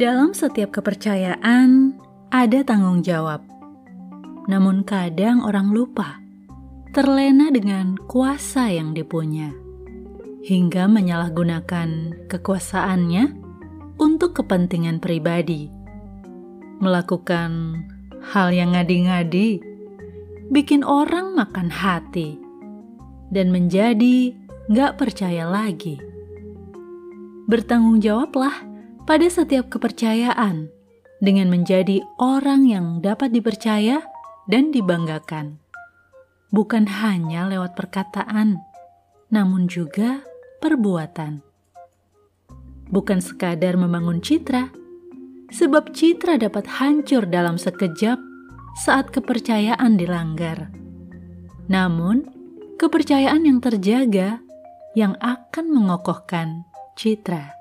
Dalam setiap kepercayaan ada tanggung jawab. Namun kadang orang lupa, terlena dengan kuasa yang dipunya, hingga menyalahgunakan kekuasaannya untuk kepentingan pribadi. Melakukan hal yang ngadi-ngadi, bikin orang makan hati, dan menjadi gak percaya lagi. Bertanggung jawablah pada setiap kepercayaan dengan menjadi orang yang dapat dipercaya dan dibanggakan. Bukan hanya lewat perkataan, namun juga perbuatan. Bukan sekadar membangun citra, sebab citra dapat hancur dalam sekejap saat kepercayaan dilanggar. Namun, kepercayaan yang terjaga yang akan mengokohkan citra.